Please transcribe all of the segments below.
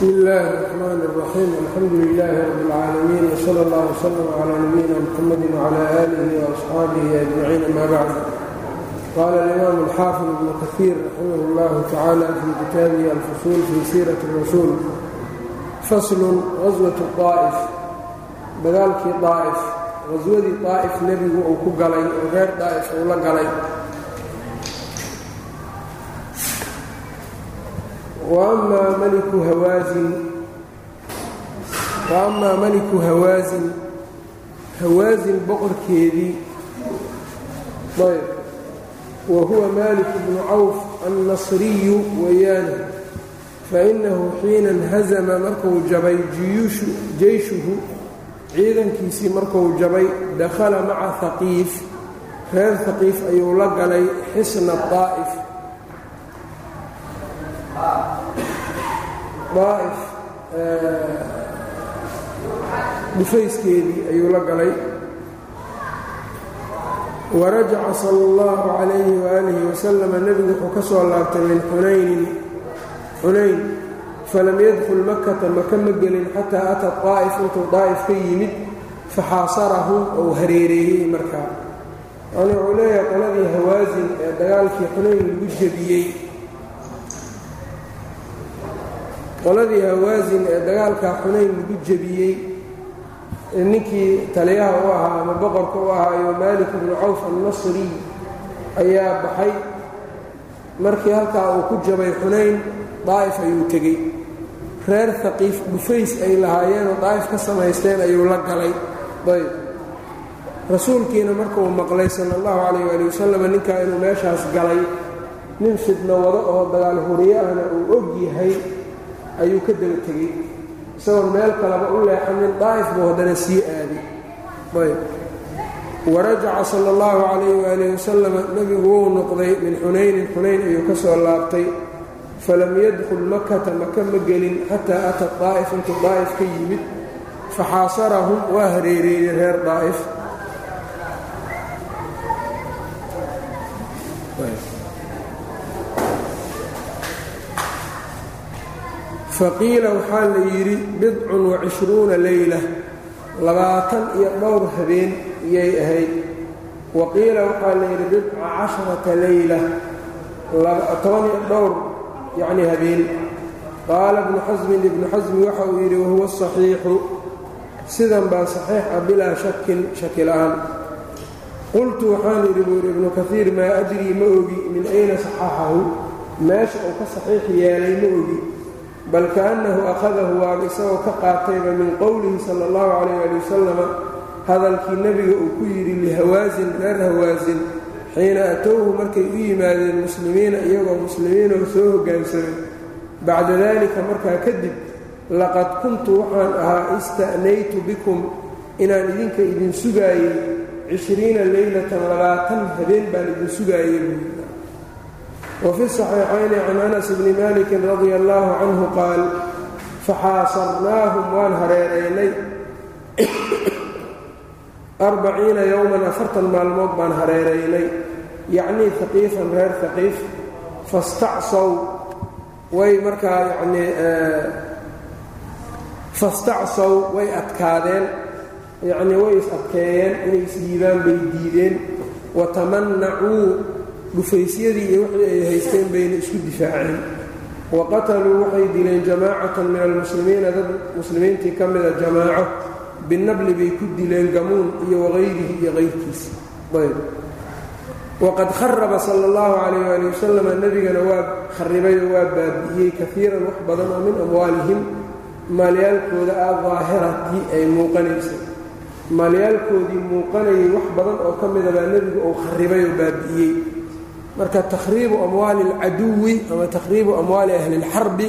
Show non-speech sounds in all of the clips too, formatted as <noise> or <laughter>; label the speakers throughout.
Speaker 1: bsm اllahi الرحmn الرaxيim alxamdu لlah rb اlcaalamiin wslى اllah وslm عlى nabiyina mxamadi وعlى آlih وأصxaabih أجmaciin ama bacd qala اlimam الxaafid ibn kaثiir raximah اllah tacalى fi kitaabihi alfusul fi siiraة الrasuul fasl غaswaة الطaa'if dagaalkii طaa'if qaswadii طaa'if nebigu uu ku galay oo reer طaa'if uu la galay wamaa maliku hawaasin wa amaa maliku hawaasin hawaasin boqorkeedii ayb wa huwa maalik bnu cawf annasriyu weeyaane fainahu xiina nhazama markuu jabay jeyshuhu ciidankiisii markuu jabay dakhala maca haqiif reer haqiif ayuu la galay xisna daa'if daa'if dhufayskeedii ayuu la galay. Warajaca sala اllahu calayhi waalihi wasalama nebigu wuxuu ka soo laabtay min xunaynin xunayn falam yadkhul makata maka ma gelin xataa ata daa'if intuu daa'if ka yimid faxaasarahum ou hareereeyey markaa. Yani wuxuu leeyahay qoladii hawaasin ee dagaalkii xunayn lagu jebiyey qoladii hawaasin ee dagaalkaa xunayn lagu jebiyey ninkii taliyaha u ahaa ama boqorka u ahaayo maalik ibnu cawf annasri ayaa baxay. Markii halkaa uu ku jabay xunayn daa'if ayuu tegey. Reer haqiif dhufays ay lahaayeenoo daa'if ka samaysteen ayuu la galay. Ayb. Rasuulkiina markuu maqlay sala allahu calayh waali wasalam ninkaa inuu meeshaas galay nin fidno wado oo dagaal huriye ahna uu og yahay ayuu ka daba tegey. Isagoon meel kaleba u leexanin daa'if buu haddana sii aaday. Ayb. Warajaca sala allahu calayh waaalih wasalam nebigu wuu noqday min xunaynin xunayn ayuu ka soo laabtay. Falam yadkhul makata maka ma gelin xataa ata daa'if intuu daa'if ka yimid faxaasarahum waa hareereeyey reer daa'if faqiila waxaa la yidhi bidcun wacishruuna leyla labaatan iyo dhowr habeen iyay ahayd. Wa qiila waxaa la yidhi bidca casharata leyla toban iyo dhowr yacni habeen. Qaala ibnu xasmin ibnu xasmi waxa uu yidhi wahuwa asaxiixu sidan baa saxiix ah bilaa shakin shaki la'aan qultu waxaan yidhi buu yidhi ibnu kaiir maa adrii ma ogi min ayna saxaxahu meesha uu ka saxiix yeelay ma ogi bal kaannahu akhadahu waaba isagoo ka qaatayba min qowlihi sala allahu calayh ali wasalama hadalkii nebiga uu ku yidhi lihawaasin reer hawaasin xiina atowhu markay u yimaadeen muslimiina iyagoo muslimiinoo soo hoggaansamay bacda daalika markaa kadib laqad kuntu waxaan ahaa ista'naytu bikum inaan idinka idin sugaayey cishriina leylatan labaatan habeen baan idin sugaayey wfi صaxiixayni can anas bni maliki radi allahu canhu qaal faxaasarnaahum waan hareeraynay arbaciina yowman afartan maalmood baan hareeraynay. Yacnii haqiifan reer haqiif fastacsaw. Way markaa yani eh, fastacsaw way adkaadeen. Yacnii way is adkeeyeen inay isdhiibaan bay diideen. Watamannacuu dhufaysyadii iyo wixii ay haysteen bayna isku difaaceen. Wa qataluu waxay dileen jamaacatan min almuslimiina dad muslimiintii ka mida jamaaco. Binabli bay ku dileen gamuun iyo waqayrihi iyo qayrkiisa ayb. Waqad kharaba sala allahu calayh waali wasalam nebigana waa kharibay oo waa baabi'iyey kaiiran wax badan oo min amwaalihim. Maalyaalkooda ah daahiratii ay muuqanaysay maalyaalkoodii muuqanayay wax badan oo ka mida baa nebigu uu kharibay oo baabi'iyey marka takhriibu amwaali alcaduwi ama takhriibu amwaali ahli اlxarbi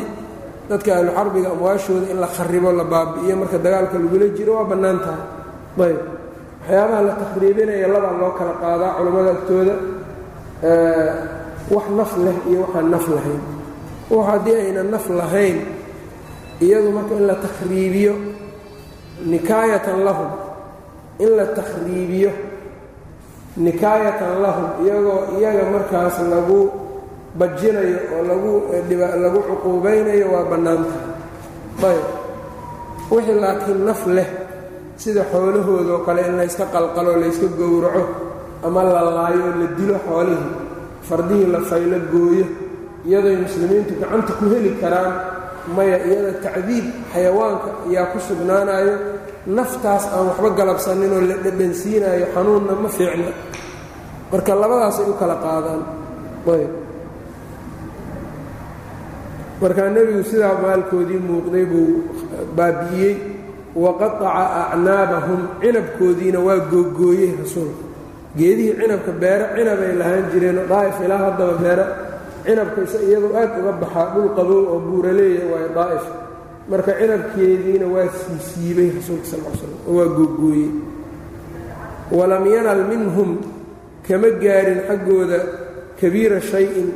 Speaker 1: dadka ahluxarbiga amwaashooda in la kharibo la baabi'iyo marka dagaalka lagula jiro waa bannaan tahay. Ayb waxyaabaha la takhriibinaya labaa loo kala qaadaa culammada agtooda wax naf leh iyo waxaan naf lahayn. Wax haddii ayna naf lahayn iyadu marka in la takhriibiyo nikaayatan lahum in la takhriibiyo nikaayatan lahum iyagoo iyaga markaas lagu bajinayo oo lagu lagu cuquubaynayo waa bannaan tahay ayb. Wixii laakiin naf leh sida xoolahoodoo kale in layska qalqalo layska gowraco ama la laayo la dilo xoolihii fardihii la faylo gooyo iyadoy muslimiintu gacanta ku heli karaan maya iyada tacdiib xayawaanka ayaa ku sugnaanayo naftaas aan waxba galabsaninoo la dhadhansiinayo xanuunna ma fiicna. Marka labadaasay u kala qaadaan. Ayb. Markaa nebigu sidaa maalkoodii muuqday buu baabi'iyey waqataca acnaabahum cinabkoodiina waa googooyey rasuulka geedihii cinabka beero cinabay lahaan jireenoo daa'if ilaa haddaba beero cinabka is iyadoo aad uga baxaa dhul qabow oo buuraleeya waayo daa'if marka cinabkeediina waa siisiibay rasuulka sal l slam oo waa googooyey. Walam yanal minhum kama gaarin xaggooda kabiira shay-in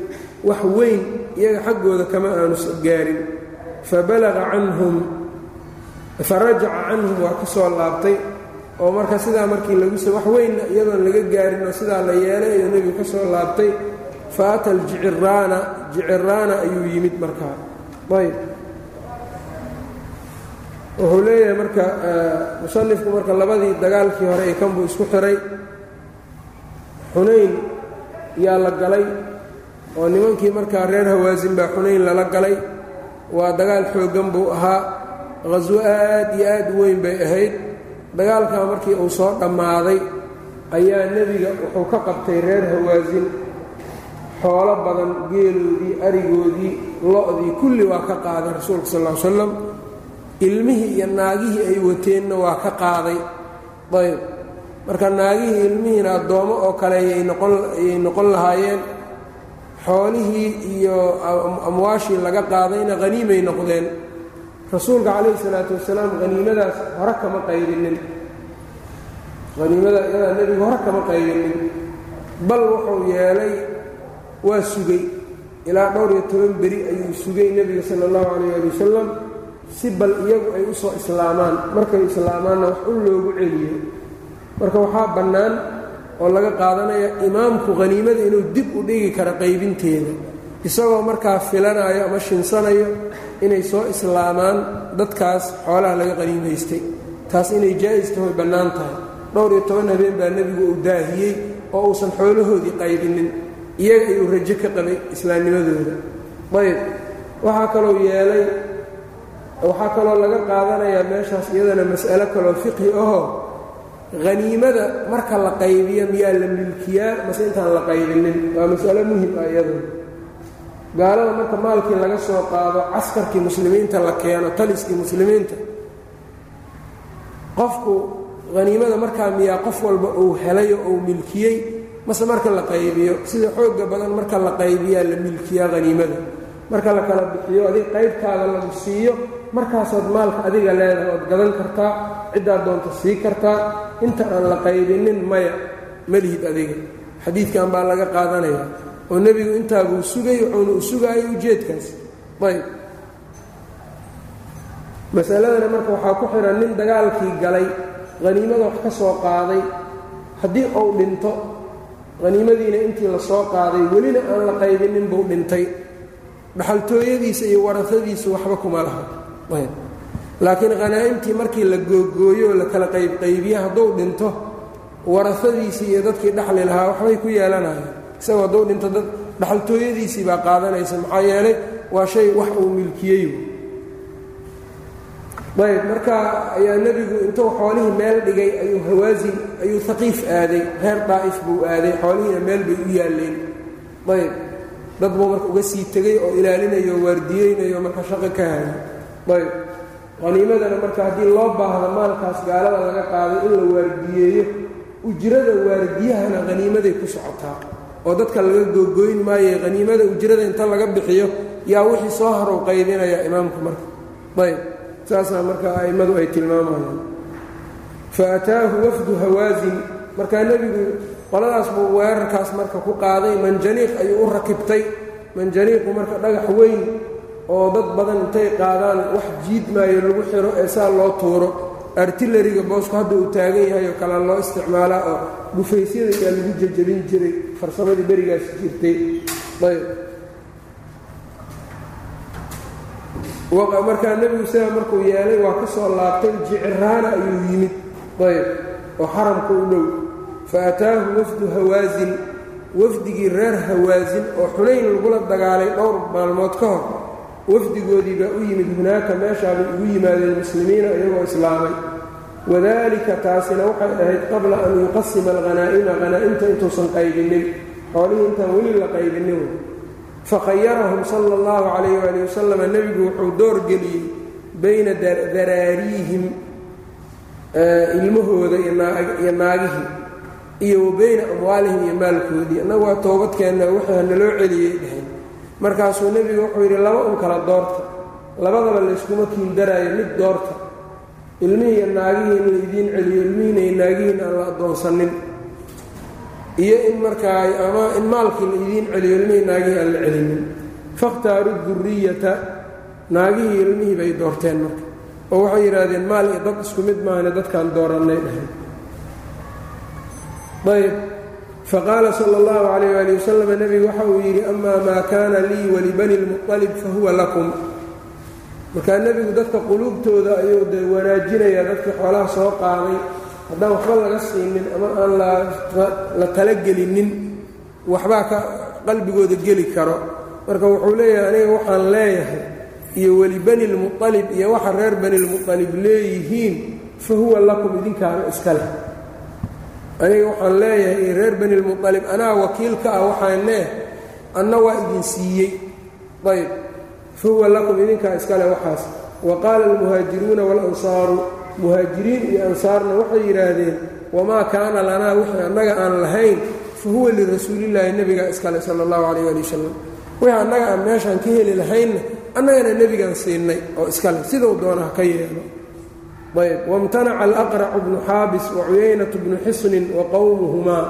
Speaker 1: wax weyn iyaga xaggooda kama aanu gaarin. Fabalaga canhum farajaca canhum waa ka soo laabtay oo marka sidaa markii lagu s wax weynna iyadoon laga gaarin oo sidaa la yeelay ayuu nebigu ka soo laabtay. Fa ata aljiciraana jiciraana ayuu yimid markaa. Ayb wuxuu leeyahay marka musanifku marka labadii dagaalkii hore ee kanbuu isku xiray xunayn yaa la galay oo nimankii markaa reer hawaasin baa xunayn lala galay. Waa dagaal xooggan buu ahaa. Qhaswo aad iyo aad u weyn bay ahayd. Dagaalkaa markii uu soo dhammaaday ayaa nebiga wuxuu ka qabtay reer hawaasin xoolo badan geeloodii arigoodii lo-dii kulli waa ka qaaday rasuulka sal ll slam ilmihii iyo naagihii ay wateenna waa ka qaaday. Ayb. Marka naagihii ilmihiina addoommo oo kale ayay noqon lahaayeen. Xoolihii iyo amwaashii laga qaadayna haniimay noqdeen. Rasuulka calayhi salaatu wasalaam haniimadaas hore kama qaybinin haniimada iyadaa nebigu hore kama qaybinin bal wuxuu yeelay waa sugay. Ilaa dhowr iyo toban beri ayuu sugay nebiga sala allahu calayh ali wasalam si bal iyagu ay u soo islaamaan. Markay islaamaanna wax un loogu celiyo. Marka waxaa bannaan oo laga qaadanaya imaamku haniimada inuu dib u dhigi karo qaybinteeda. Isagoo markaa filanayo ama shinsanayo inay soo islaamaan dadkaas xoolaha laga qaniimaystay taas inay jaa'is tahoy bannaan tahay. Dhowr iyo toban habeen baa nebigu uu daahiyey oo uusan xoolahoodii qaybinin. Iyaga ayuu rajo ka qabay islaamnimadooda. Ayb waxaa kaloo yeelay waxaa kaloo laga qaadanayaa meeshaas iyadana mas'alo kaloo fiqhi ahoo haniimada marka la qaybiyo miyaa la milkiyaa mase intaan la qaybinin. Waa mas'alo muhiim ah iyaduna gaalada marka maalkii laga soo qaado caskarkii muslimiinta la keeno taliskii muslimiinta qofku haniimada markaa miyaa qof walba uu helayo uu milkiyey mase marka la qaybiyo sida xoogga badan marka la qaybiyaa la milkiyaa haniimada marka la kala bixiyo adig qaybtaada lagu siiyo markaasaad maalka adiga leedahay ood gadan kartaa ciddaad doonta sii kartaa inta aan la qaybinin maya malihid adiga. Xadiidkan baa laga qaadanaya. Oo nebigu intaabuu sugay wuxuuna u sugaayay ujeedkaas. Ayb masaladana marka waxaa ku xihan nin dagaalkii galay haniimada wax ka soo qaaday. Haddii uu dhinto haniimadiina intii la soo qaaday welina aan la qaybinin buu dhintay. Dhaxaltooyadiisa iyo warasadiisu waxba kuma laha laakiin khanaa'imtii markii la googooyo oo la kala qaybqaybiye hadduu dhinto warasadiisii iyo dadkii dhaxli lahaa waxbay ku yeelanayaan isagoo hadduu dhinto dad dhaxaltooyadiisii baa qaadanaysa maxaa yeelay waa shay wax uu milkiyey. Ayb marka ayaa nebigu intuu xoolihii meel dhigay ayuu hawaasin ayuu haqiif aaday. Reer daa'if buu aaday. Xoolihiina meel bay u yaalleen. Ayb dad buu marka uga sii tegey oo ilaalinayo o waardiyeynayo marka shaqo ka hayo ayb qaniimadana marka haddii loo baahdo maalkaas gaalada laga qaaday in la waardiyeeyo ujrada waardiyahana haniimaday ku socotaa. Oo dadka laga googoyn maaye haniimada ujrada inta laga bixiyo yaa wixii soo harow qaydinaya imaamku marka. Ayb saasaa marka a'immadu ay tilmaamayaan. Fa ataahu wafdu hawaasin markaa nebigu qoladaas buu weerarkaas marka ku qaaday manjaniiq ayuu u rakibtay. Manjaniiqu marka dhagax weyn oo dad badan intay qaadaan wax jiid maayo lagu xiro ee saa loo tuuro. Artilariga boosku hadda uu taagan yahay oo kale loo isticmaalaa oo dhufaysyada ayaa lagu jajabin jiray farsamadii berigaas jirtay. Ayb. Markaa nebigu sidaa markuu yeelay waa ka soo laabtay jiciraana ayuu yimid. Ayb. Oo xaramka u dhow. Fa ataahu wafdu hawaasin. Wafdigii reer hawaasin oo xunayn lagula dagaalay dhowr maalmood ka hor wafdigoodii baa u yimid hunaaka meeshaabay ugu yimaadeen muslimiina iyagoo islaamay. Wadalika taasina waxay ahayd qabla an yuqasima alghanaa'ima hanaa'imta intuusan qaybinin xoolihii intaan weli la qaybinin fakhayarahum sala allahu calayh waali wasalam nebigu wuxuu door geliyey bayna daraariihim ilmahooda iyo naagihii iyo wa bayna amwaalihim iyo maalkoodii. Annagu waa toobadkeenna wixii hanaloo celiyey markaasuu nebigu wuxuu yidhi laba un kala doorta. Labadaba layskuma kiindaraayo mid doorta. Ilmihii iyo naagihii in la idiin celiyo ilmihiina iyo naagihiin aan la addoonsanin. Iyo in markaa ama in maalkii la idiin celiyo ilmihii naagihii aan la celinin. Fakhtaaru duriyata naagihii ilmihii bay doorteen marka. Oo waxay yidhaahdeen maal iyo dad isku mid maahane dadkaan doorannay dhahay. Ayb faqaala sala allahu calayh waali wasalam nebigu waxa uu yidhi amaa maa kaana lii walibani lmuqalib fahuwa lakum markaa nebigu dadka quluubtooda ayuu de wanaajinayaa dadkii xoolaha soo qaaday haddaan waxba laga siinin ama aan la talagelinin waxbaa ka qalbigooda geli karo marka wuxuu leeyahay aniga waxaan leeyahay iyo weli bani lmualib iyo waxa reer bani lmualib leeyihiin fa huwa lakum idinkaana iska leh aniga waxaan leeyahay iyo reer bani lmualib anaa wakiilka ah waxaan leeh anna waa idin siiyey. Ayb fa huwa lakum idinkaa iska leh waxaas. Wa qaala almuhaajiruuna waalansaaru muhaajiriin iyo ansaarna waxay yidhaahdeen wamaa kaana lanaa wixii annaga aan lahayn fa huwa lirasuulillaahi nebigaa iskale sala allahu calayh ali wasalam wixii annaga aan meeshaan ka heli lahaynna annagana nebigaan siinay oo iskale siduu doonaha ka yeelo ayb wamtanaca alaqracu bnu xaabis wa cuyaynatu bnu xisnin wa qowmuhumaa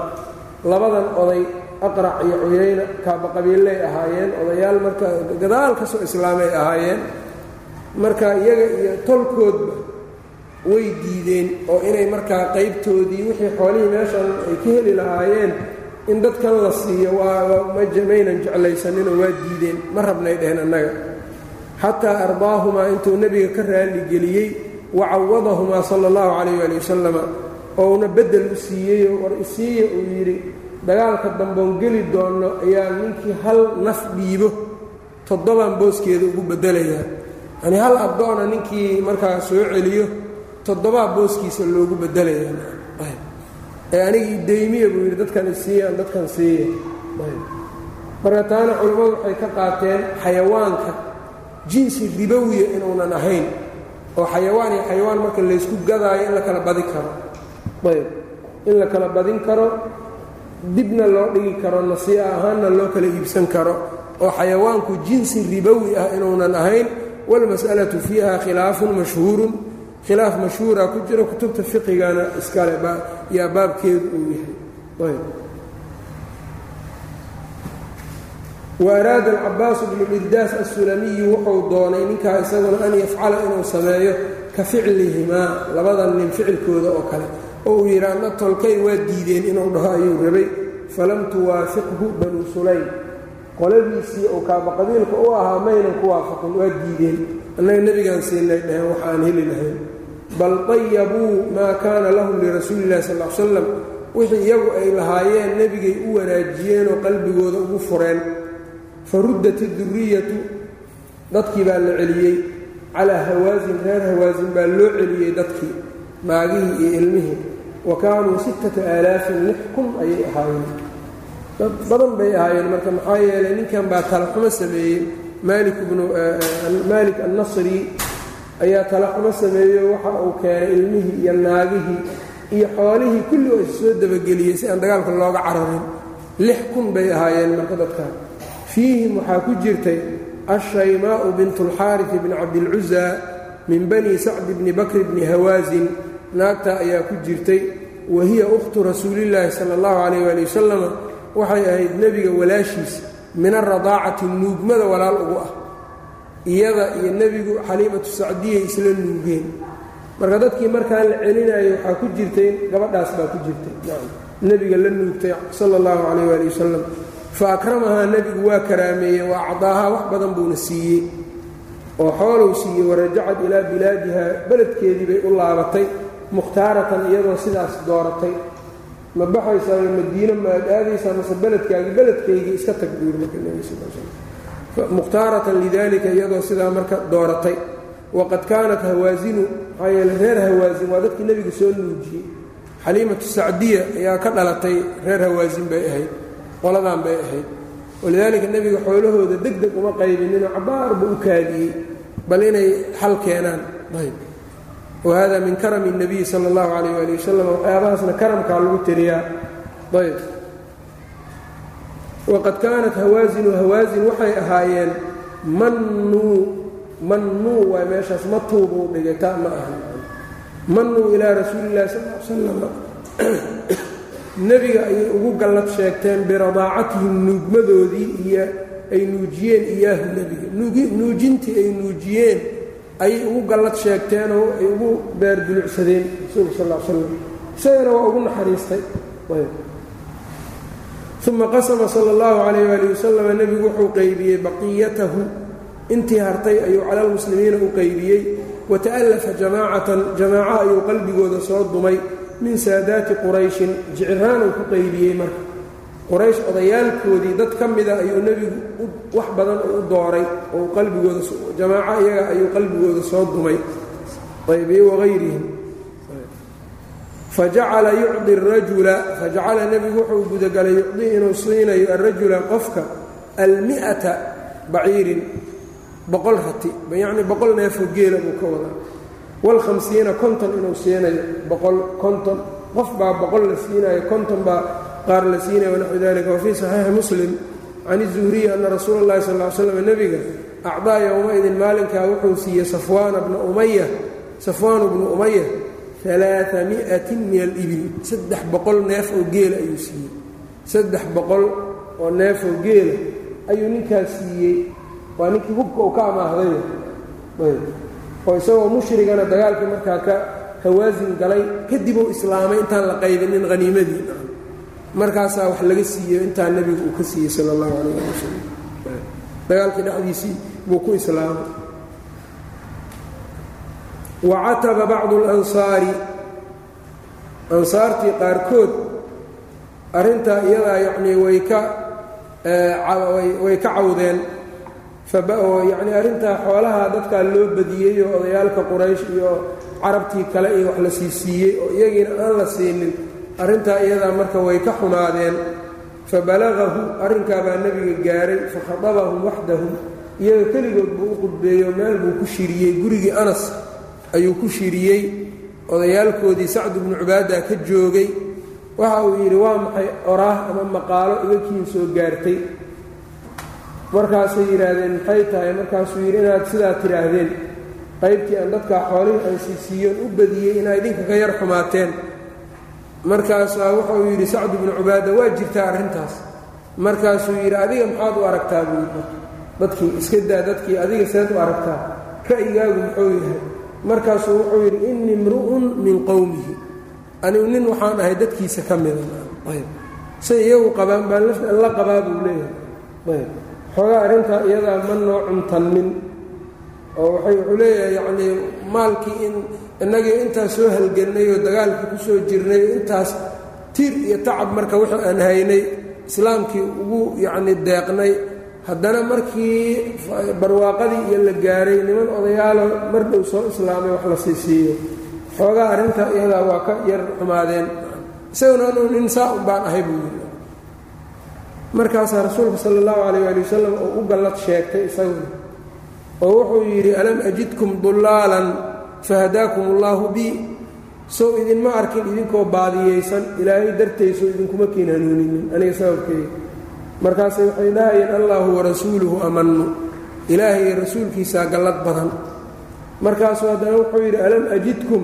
Speaker 1: labadan oday aqrac iyo cuyayna kaabaqabiillay ahaayeen odayaal marka gadaal ka soo islaamay ahaayeen. Marka iyaga iyo tolkoodba way diideen oo inay markaa qaybtoodii wixii xoolihii meeshan ay ka heli lahaayeen in dadkan la siiyo maynan jeclaysaninoo waa diideen. Ma rabnay dheheen annaga. Xataa ardaahumaa intuu nebiga ka raaligeliyey wa cawadahumaa sala allahu calayh waali wasalama ouna beddel u siiyeyoo war isiiya uu yidhi dagaalka damboon geli doonno ayaa ninkii hal naf dhiibo toddobaan booskeeda ugu beddelayaa yanii hal addoona ninkii markaa soo celiyo toddobaa booskiisa loogu beddelayaa ee anigii deymiya buu yidhi dadkan isiiyaan dadkan siiya marka taana culimmadu waxay ka qaateen xayawaanka jinsi ribowiya inuunan ahayn oo xayawaan iyo xayawaan marka laysku gadaayo in la kala badin karo. Ayb. In la kala badin karo dibna loo dhigi karo nasii'a ahaanna loo kala iibsan karo oo xayawaanku jinsi ribowi ah inuunan ahayn walmas'alatu fiiha khilaafun mashhuurun. Khilaaf mashhuura ku jiro kutubta fiqigana iskale yaa baabkeedu uu yahay. Wa araada alcabaas bnu mirdaas assulamiyu wuxuu doonay ninkaa isaguna an yafcala inuu sameeyo ka ficlihimaa labadan nin ficilkooda oo kale. Oo uu yidhi anna tolkay waa diideen inuu dhaho ayuu rabay. Falam tuwaafiqhu banu sulaym. Qoladiisii oo kaaba qabiilka u ahaa maynan ku waafaqin waa diideen. Annaga nebigaan siinay dheheen wax aan heli lahayn. Bal dayabuu maa kaana lahum lirasuuli illahi sal l slam wixii iyagu ay lahaayeen nebigay u wanaajiyeenoo qalbigooda ugu fureen fa ruddat iduriyatu dadkii baa la celiyey. Calaa hawaasin reer hawaasin baa loo celiyey dadkii naagihii iyo ilmihii. Wa kaanuu sittata aalaafin lix kun ayay ahaayeen. Dad badan bay ahaayeen marka maxaa yeelay ninkan baa talaxumo sameeyey. Maalik bnu maalik annasri ayaa talaxumo sameeyo waxa uu keenay ilmihii iyo naagihii iyo xoolihii kulli oo is soo dabageliyey si aan dagaalka looga cararin. Lix kun bay ahaayeen marka dadkan fiihim waxaa ku jirtay ashaymaa'u bint اlxaariثi bni cabdilcuza min bani sacdi bni bakri bni hawaasin naagtaa ayaa ku jirtay wa hiya ukhtu rasuulillaahi sala اllahu calayh ali wasalama waxay ahayd nebiga walaashiis min aradaacati nuugmada walaal ugu ah iyada iyo nebigu xaliimatu sacdiyay isla nuugeen marka dadkii markaa la celinayo waxaa ku jirtay gabadhaas baa ku jirtay nebiga la nuugtay sala اllahu calayh ali wasalam fa akramahaa nebigu waa karaameeyey wa acdaahaa wax badan buuna siiyey oo xoolow siiyey warajacad ilaa bilaadiha beledkeedii bay u laabatay mukhtaaratan iyadoo sidaas dooratay. Ma baxaysaa madiino ma aad aadaysaa mase beledkaagii beledkaygii iska tag buu yidhi marka nebiga sal mukhtaaratan lidalika iyadoo sidaa marka dooratay. Waqad kaanat hawaasinu maxaa yeele reer hawaasin waa dadkii nebiga soo nuujiyey. Xaliimatu sacdiya ayaa ka dhalatay reer hawaasin bay ahayd qoladan bay ahayd walidaalika nebiga xoolahooda deg deg uma qaybinino cabaarba u kaadiyey bal inay xal keenaan ayb wahada min karami الnabiyi salى اllahu alayh ali wasalam waxyaabahaasna karamkaa lagu tiriyaa ayb waqad kaanat hawaasinu hawaasin waxay ahaayeen mannuu mannuu waa meeshaas matuubuu dhigay ta ma aha mannuu ilaa rasuuli اllahi sal l salam nebiga ayay ugu gallad sheegteen biradaacatihim nuugmadoodii iyo ay nuujiyeen iyaahu nebiga. Nuujintii ay nuujiyeen ayay ugu gallad sheegteenoo ay ugu beerdulucsadeen rasuulka sal l slam isagana waa ugu naxariistay. Uma qasama sala allahu calayh waali wasalam nebigu wuxuu qaybiyey baqiyatahu. Intii hartay ayuu cala almuslimiina u qaybiyey. Wata'allafa jamaacatan jamaaco ayuu qalbigooda soo dumay min saadaati qurayshin jiciraanuu ku qaybiyey marka. Quraysh odayaalkoodii dad ka mida ayuu nebigu wax badan u dooray oo qalbigooda jamaaco iyaga ayuu qalbigooda soo dumay. Aybiye wahayrihim fajacala yucdi rajula fajacala nebigu wuxuu gudagalay yucdii inuu siinayo arajula qofka almi'ata baciirin boqol rati yacni boqol neefoo geela buu ka wadaa waalhamsiina konton inuu siinayo boqol konton. Qof baa boqol la siinayo konton baa qaar la siinaya wanaxwi dalika wafii saxiixi muslim can izuhriyi ana rasuula اllahi sal ly slam nebiga acdaa yowmaidin maalinkaa wuxuu siiyey safwaana bna umaya safwaanu bnu umaya alaamiatin min alibil saddex boqol neef oo geela ayuu siiyey. Saddex boqol oo neef oo geela ayuu ninkaas siiyey. Waa ninkii hubka uu ka amaahday oo isagoo mushrigana dagaalkii markaa ka hawaasin galay kadib islaamay intaan la qaybinin haniimadii markaasaa wax laga siiyo intaa nebigu uu ka siiyey sala allahu calayh wasalam dagaalkii dhexdiisii buu ku islaamay. Wacataba bacdu اlansaari ansaartii qaarkood arrintaa iyadaa yacnii way ka way ka cawdeen yacni arrintaa xoolaha dadkaa loo badiyey oo odayaalka quraysh iyo carabtii kale iyo wax la sii siiyey oo iyagiina aan la siinin arrintaa iyadaa marka way ka xumaadeen. Fabalagahu arrinkaa baa nebiga gaaray fakhatabahum waxdahum iyaga keligood buu u qudbeeyo meel buu ku shiriyey gurigii anas ayuu ku shiriyey odayaalkoodii sacdu bnu cubaada ka joogay. Waxa uu yidhi waa maxay oraah ama maqaalo igakiin soo gaartay markaasay yidhaahdeen maxay tahay markaasuu yidhi inaad sidaa tidhaahdeen. Qaybtii aan dadkaa xoolihii aan siisiiyoon u badiyey inaa idinka ka yar xumaateen. Markaasaa wuxuu yidhi sacdu bnu cubaada waa jirtaa arrintaas. Markaasuu yidhi adiga maxaad u aragtaa? buu dadkii iska daa dadkii adiga seed u aragtaa. Ra'yigaagu muxuu yahay. Markaasuu wuxuu yidhi innii imru'un min qowmihi anigu nin waxaan ahay dadkiisa ka mida. Say iyagu qabaan baan la qabaa buu leeyahay xoogaa arrintaa iyadaa ma noo cuntannin oo wuxuu leeyahay yacnii maalkii in innagii intaas soo halgannay oo dagaalkii ku soo jirnay intaas tiir iyo tacab marka wixii aan haynay islaamkii ugu yacnii deeqnay. Haddana markii barwaaqadii iyo la gaaray niman odayaalo mar dhow soo islaamay wax la sii siiyo. Xoogaa arrintaa iyadaa waa ka yar xumaadeen. Isaguna anuu nin saa un baan ahay buu yidhi markaasaa rasuulka sala allahu calayh ali wasalam oo u gallad sheegtay isaguna oo wuxuu yidhi alam ajidkum dullaalan fahadaakum allaahu bi sow idinma arkin idinkoo baadiyeysan. Ilaahay dartaysoo idinkuma kiin hanuuninin. Aniga sababkeeda markaasay waxay dhahayeen allaahu warasuuluhu amannu. Ilaahay rasuulkiisaa gallad badan. Markaasuu haddana wuxuu yidhi alam ajidkum?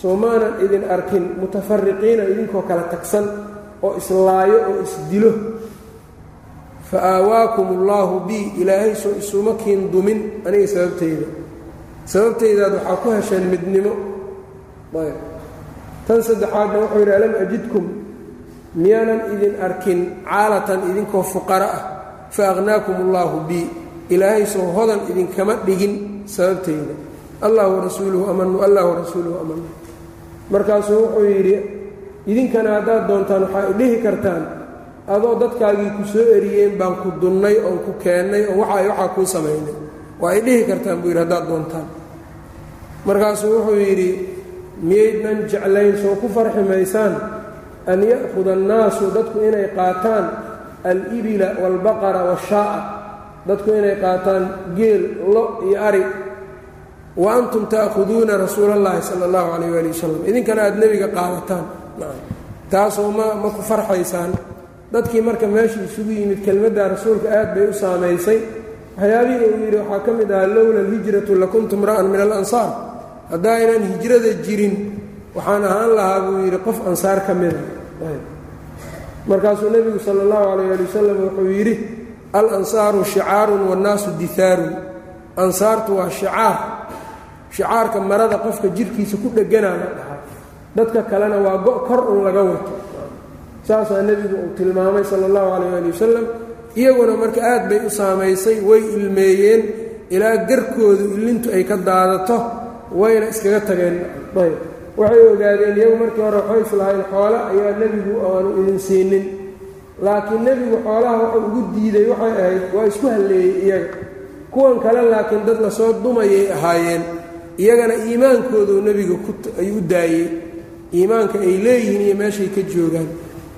Speaker 1: Soo maanan idin arkin. Mutafariqiina idinkoo kala tagsan oo islaayo oo isdilo fa aawaakum allaahu bi ilaahay soo isuma kiin dumin aniga sababtayda sababtaydaad waxaa ku hesheen midnimo ayb tan saddexaadna wuxuu yidhi alam ajidkum miyaanan idin arkin caalatan idinkoo fuqara ah fa akhnaakum allaahu bi ilaahay soo hodan idinkama dhigin sababtayda allah warasuuluhu amanu allah warasuuluhu amanu markaasuu wuxuu yidhi idinkana haddaad doontaan waxaa dhihi kartaan adoo dadkaagii ku soo eriyeen baan ku dunnay oon ku keennay oo waxa waxaa kuu samaynay. Waa ay dhihi kartaan buu yidhi haddaad doontaan. Markaasuu wuxuu yidhi miyaydnan jeclayn soo ku farxi maysaan? An ya'khuda annaasu dadku inay qaataan al-ibila waalbaqara waashaa'a dadku inay qaataan geel lo iyo ari. Wa antum ta'khuduuna rasuula allahi sala allahu calayh waali wasalam idinkana aada nebiga qaadataan taasoo ma ma ku farxaysaan dadkii marka meesha isugu yimid kelmadda rasuulka aad bay u saamaysay. Waxyaabihii uu yidhi waxaa ka mid ahaa lowla alhijratu lakuntu mra'an min alansaar. Haddaynan hijrada jirin waxaan ahaan lahaa buu yidhi qof ansaar ka mida markaasuu nebigu sala allahu calayh ali wasalam wuxuu yidhi al ansaaru shicaarun waannaasu dihaarun ansaartu waa shicaar. Shicaarka marada qofka jirhkiisa ku dheganaa la dhahaa dadka kalena waa go' kor un laga wato saasaa nebigu uu tilmaamay sala allahu calayh ali wasalam iyaguna marka aad bay u saamaysay way ilmeeyeen ilaa garkoodu illintu ay ka daadato wayna iskaga tageen. Ayb. Waxay ogaadeen iyagu markii hore waxay islahayn xoole ayaa nebigu aanu idin siinin. Laakiin nebigu xoolaha wuxuu ugu diiday waxay ahayd waa isku halleeyey iyaga. Kuwan kale laakiin dad la soo dumayay ahaayeen iyagana iimaankoodu nebiga ayuu u daayey. Iimaanka ay leeyihiin iyo meeshay ka joogaan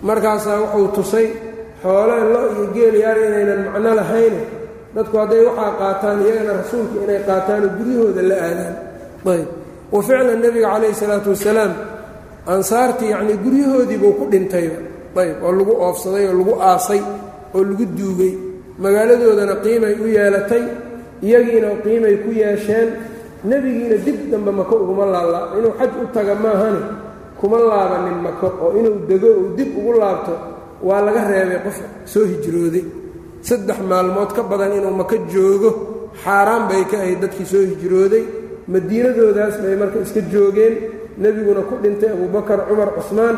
Speaker 1: markaasaa wuxuu tusay xoole lo iyo geel yaar inaynan macno lahayne dadku hadday waxaa qaataan iyagana rasuulka inay qaataanoo guryahooda la aadaan. Ayb. Wa ficlan nebiga calayhi salaatu wasalaam ansaartii yacnii guryahoodiibuu ku dhintayba ayb. Oo lagu oofsaday oo lagu aasay oo lagu duugay. Magaaladoodana qiimay u yeelatay. Iyagiina qiimay ku yeesheen. Nebigiina dib dambe mako uguma laala inuu xaj u taga maahane kuma laabanin mako oo inuu dego uu dib ugu laabto waa laga reebay qof soo hijrooday. Saddex maalmood ka badan inuu maka joogo xaaraan bay ka ahayd dadkii soo hijrooday. Madiinadoodaas bay marka iska joogeen. Nebiguna ku dhintay abubakar cumar cusmaan.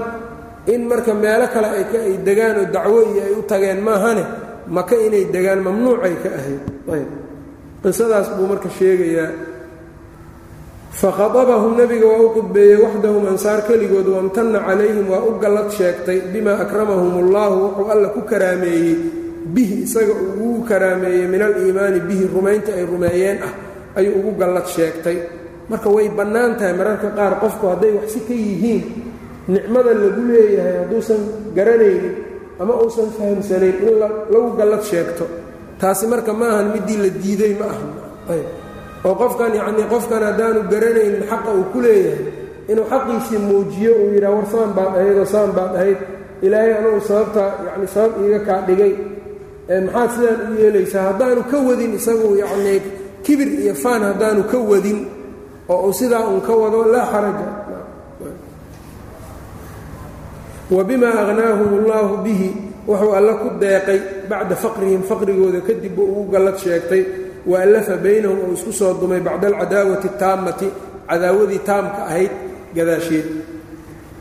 Speaker 1: In marka meelo kale ay ka ay degaan oo dacwo iyo ay u tageen maahane maka inay degaan mamnuucay ka ahayd. Ayb. Qisadaas buu marka sheegayaa fakhaabahum nebiga waa u qudbeeyey waxdahum ansaar keligood wamtana calayhim waa u gallad sheegtay bimaa akramahum ullahu wuxuu alla ku karaameeyey bihi isaga ugu karaameeyey min aliimaani bihi rumaynta ay rumeeyeen ah ayuu ugu gallad sheegtay marka way bannaan tahay mararka qaar qofku hadday waxsi ka yihiin nicmada lagu leeyahay hadduusan garanaynin ama uusan fahamsanayn in lagu gallad sheegto taasi marka ma ahan midii la diiday ma aha oo qofkan yacnii qofkan haddaanu garanaynin xaqa uu ku leeyahay inuu xaqiisii muujiyo uu yidhaha war saan baad ahayd oo saan baad ahayd ilaahay anugu sababta yacni sabab iiga kaa dhigay. Maxaad sidaan u yeelaysaa haddaanu ka wadin isagu yacnii kibir iyo faan haddaanu ka wadin oo uu sidaa uun ka wado laa xaraja. Wa bimaa agnaahum allaahu bihi wuxuu alla ku deeqay bacda faqrihim faqrigooda kadib buu ugu gallad sheegtay waallafa baynahum uu isku soo dumay bacda alcadaawati taammati cadaawadii taamka ahayd gadaasheed.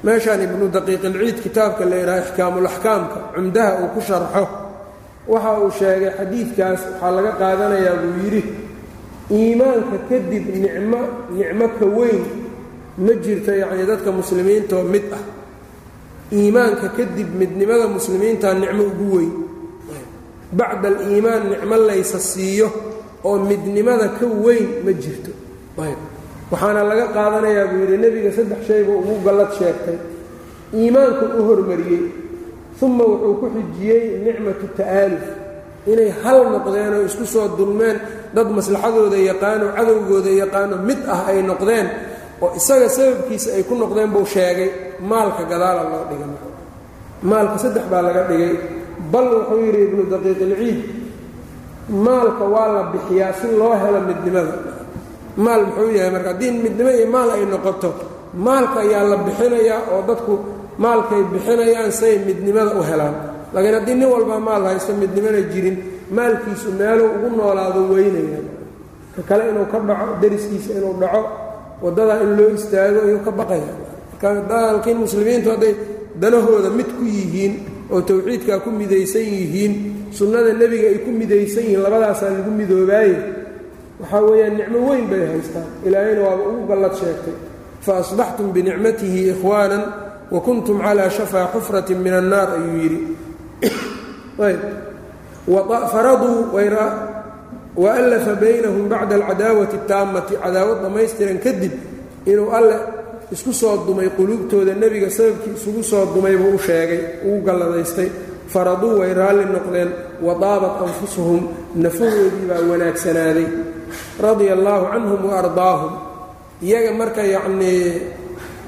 Speaker 1: Meeshaan ibnu daqiiqilciid kitaabka la yidhaha ixkaamulaxkaamka cumdaha uu ku sharxo waxa uu sheegay xadiidkaas waxaa laga qaadanayaa buu yidhi iimaanka kadib nicmo nicmo ka weyn ma jirto yacnii dadka muslimiintoo mid ah. Iimaanka kadib midnimada muslimiintaa nicmo ugu weyn. Bacda aliimaan nicmo laysa siiyo oo midnimada ka weyn ma jirto. Waxaana laga qaadanayaa buu yidhi nebiga saddex shayba ugu gallad sheegtay. Iimaanku u hormariyey uma wuxuu ku xijiyey nicmatu ta'aaluf. Inay hal noqdeen oo isku soo dulmeen dad maslaxadooda yaqaano cadowgooda yaqaano mid ah ay noqdeen oo isaga sababkiisa ay ku noqdeen buu sheegay maalka gadaala loo dhigay maalka saddex baa laga dhigay. Bal wuxuu yidhi ibnu daqiiqilciid maalka waa la bixiyaa si loo helo midnimada. Maal muxuu yahay marka haddii midnimo iyo maal ay noqoto maalka ayaa la bixinayaa oo dadku maalkay bixinayaan say midnimada u helaan. Laakiin haddii nin walbaa maal haysto midnimona jirin maalkiisu meeluu ugu noolaado weynaya. Ka kale inuu ka dhaco dariskiisa inuu dhaco waddadaa in loo istaago ayuu ka baqaya. Markalkiin muslimiintu hadday danahooda mid ku yihiin oo tawxiidkaa ku midaysan yihiin sunnada nebiga ay ku midaysan yihiin labadaasaa lagu midoobaaye. Waxaa weeyaan nicmo weyn bay haystaan. Ilaahayna waaba ugu gallad sheegtay. Fa asbaxtum binicmatihi ikhwaanan wa kuntum calaa shafaa xufratin min annaar ayuu yidhi. Faraduu wa allafa baynahum bacda alcadaawati ataammati cadaawad dhammaystiran kadib inuu alle isku soo dumay quluubtooda nebiga sababkii isugu soo dumay buu u sheegay ugu galladaystay faraduu way raalli noqdeen wa daabat anfusuhum nafahoodii baa wanaagsanaaday radia allaahu canhum wa ardaahum. Iyaga marka yacnii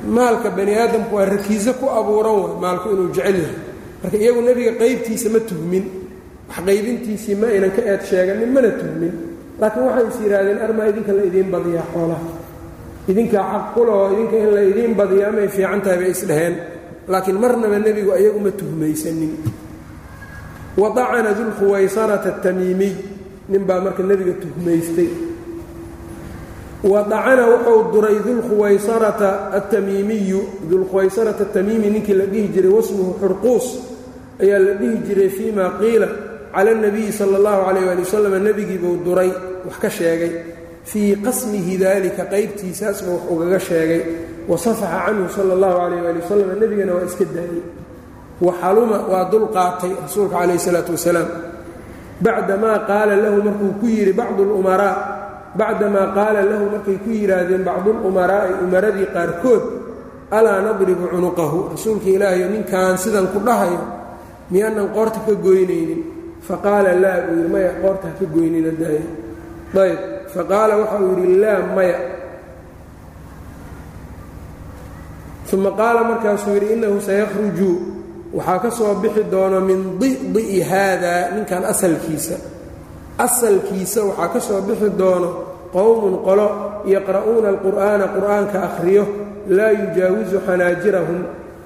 Speaker 1: maalka bani aadamku waa rakiiso ku abuuran way maalku inuu jecel yahay. Marka iyagu nebiga qaybtiisa ma tuhmin wax qaybintiisii ma aynan ka eed sheeganin mana tuhmin. Laakiin waxay is yidhaahdeen armaa idinka la idiin badiyaa xoolaha? Idinkaa xaq idinka in la idiin badiyo amay fiican tahay bay isdhaheen laakiin marnaba nebigu ayagu ma tuhmaysanin wadacana dulkhuwaysarata atamiimiy ninbaa marka nebiga tuhmaystay wadacana wuxuu duray dulkhuwaysarata atamiimiyu dulkhuwaysarata atamiimi ninkii la dhihi jiray wasmuhu xurquus ayaa la dhihi jiray fii ma qiila cala اnabiyi sala اllahu calayh ali wasalam nebigii buu duray wax ka sheegay fii qasmihi dalika qaybtiisaasba wax ugaga sheegay wasafaxa canhu sala اllahu calayh ali wasalam nebigana waa iska daayey waxaluma waa dul qaatay rasuulka calayh isalaatu wasalaam. Bacdamaa qaala lahu markuu ku yidhi bacdu lumaraa bacdamaa qaala lahu markay ku yidhaahdeen bacduulumaraa'i umaradii qaarkood alaa nadribu cunuqahu rasuulka ilaahayo ninkan sidan ku dhahayo miyaanan qoorta ka goynaynin? Faqaala laa buu yidhi maya qoorta ha ka goynina daaya ayb faqaala waxa uu yidhi laa maya. Uma qaala markaasuu yidhi innahu sayakhruju waxaa ka soo bixi doono min di'di'i haadaa ninkan asalkiisa. Asalkiisa waxaa ka soo bixi doono qowmun qolo yaqra'uuna alqur'aana qur'aanka akhriyo laa yujaawisu xanaajirahum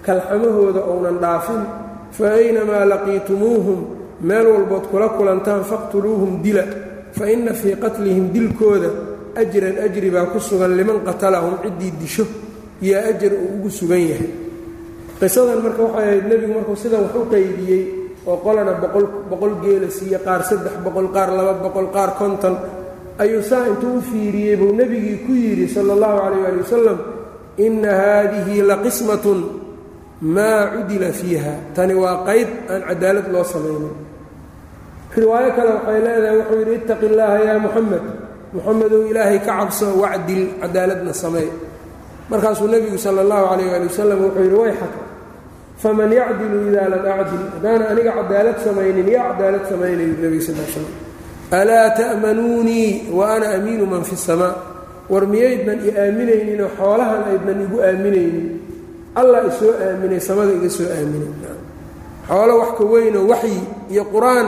Speaker 1: kalxamahooda ounan dhaafin. Fa aynamaa laqiitumuuhum meel walbood kula kulantaan faqtuluuhum dila. Fa inna fii qatlihim dilkooda ajran ajri baa ku sugan liman qatalahum ciddii disho. Yaa ajar uu ugu sugan yahay qisadan marka waxay ahayd nebigu markuu sidan wax u qaybiyey oo qolana boqol geela siiye qaar saddex boqol qaar laba boqol qaar konton ayuu saa intuu u fiiriyey buu nebigii ku yidhi sala allahu calayh ali wasalam inna haadihi la qismatun maa cudila fiiha. Tani waa qayb aan cadaalad loo samaynin. Riwaayo kale waxay leedahay wuxuu yidhi ittaqi illaaha yaa muxamed muxamedow ilaahay ka cabso wacdil cadaaladna samey markaasuu nebigu sala allahu calayh ali wasalam wuxuu yidhi way xaka faman yacdilu idaa lam acdil haddaan aniga cadaalad samaynin yaa cadaalad samaynayu nebiga sal slam alaa ta'manuunii wa ana amiinu man fi samaa. War miyaydnan i aaminayninoo xoolahan aydnan igu aaminaynin. Allah isoo aaminay samada iga soo aaminay xoolo wax ka weynoo waxyi iyo qur'aan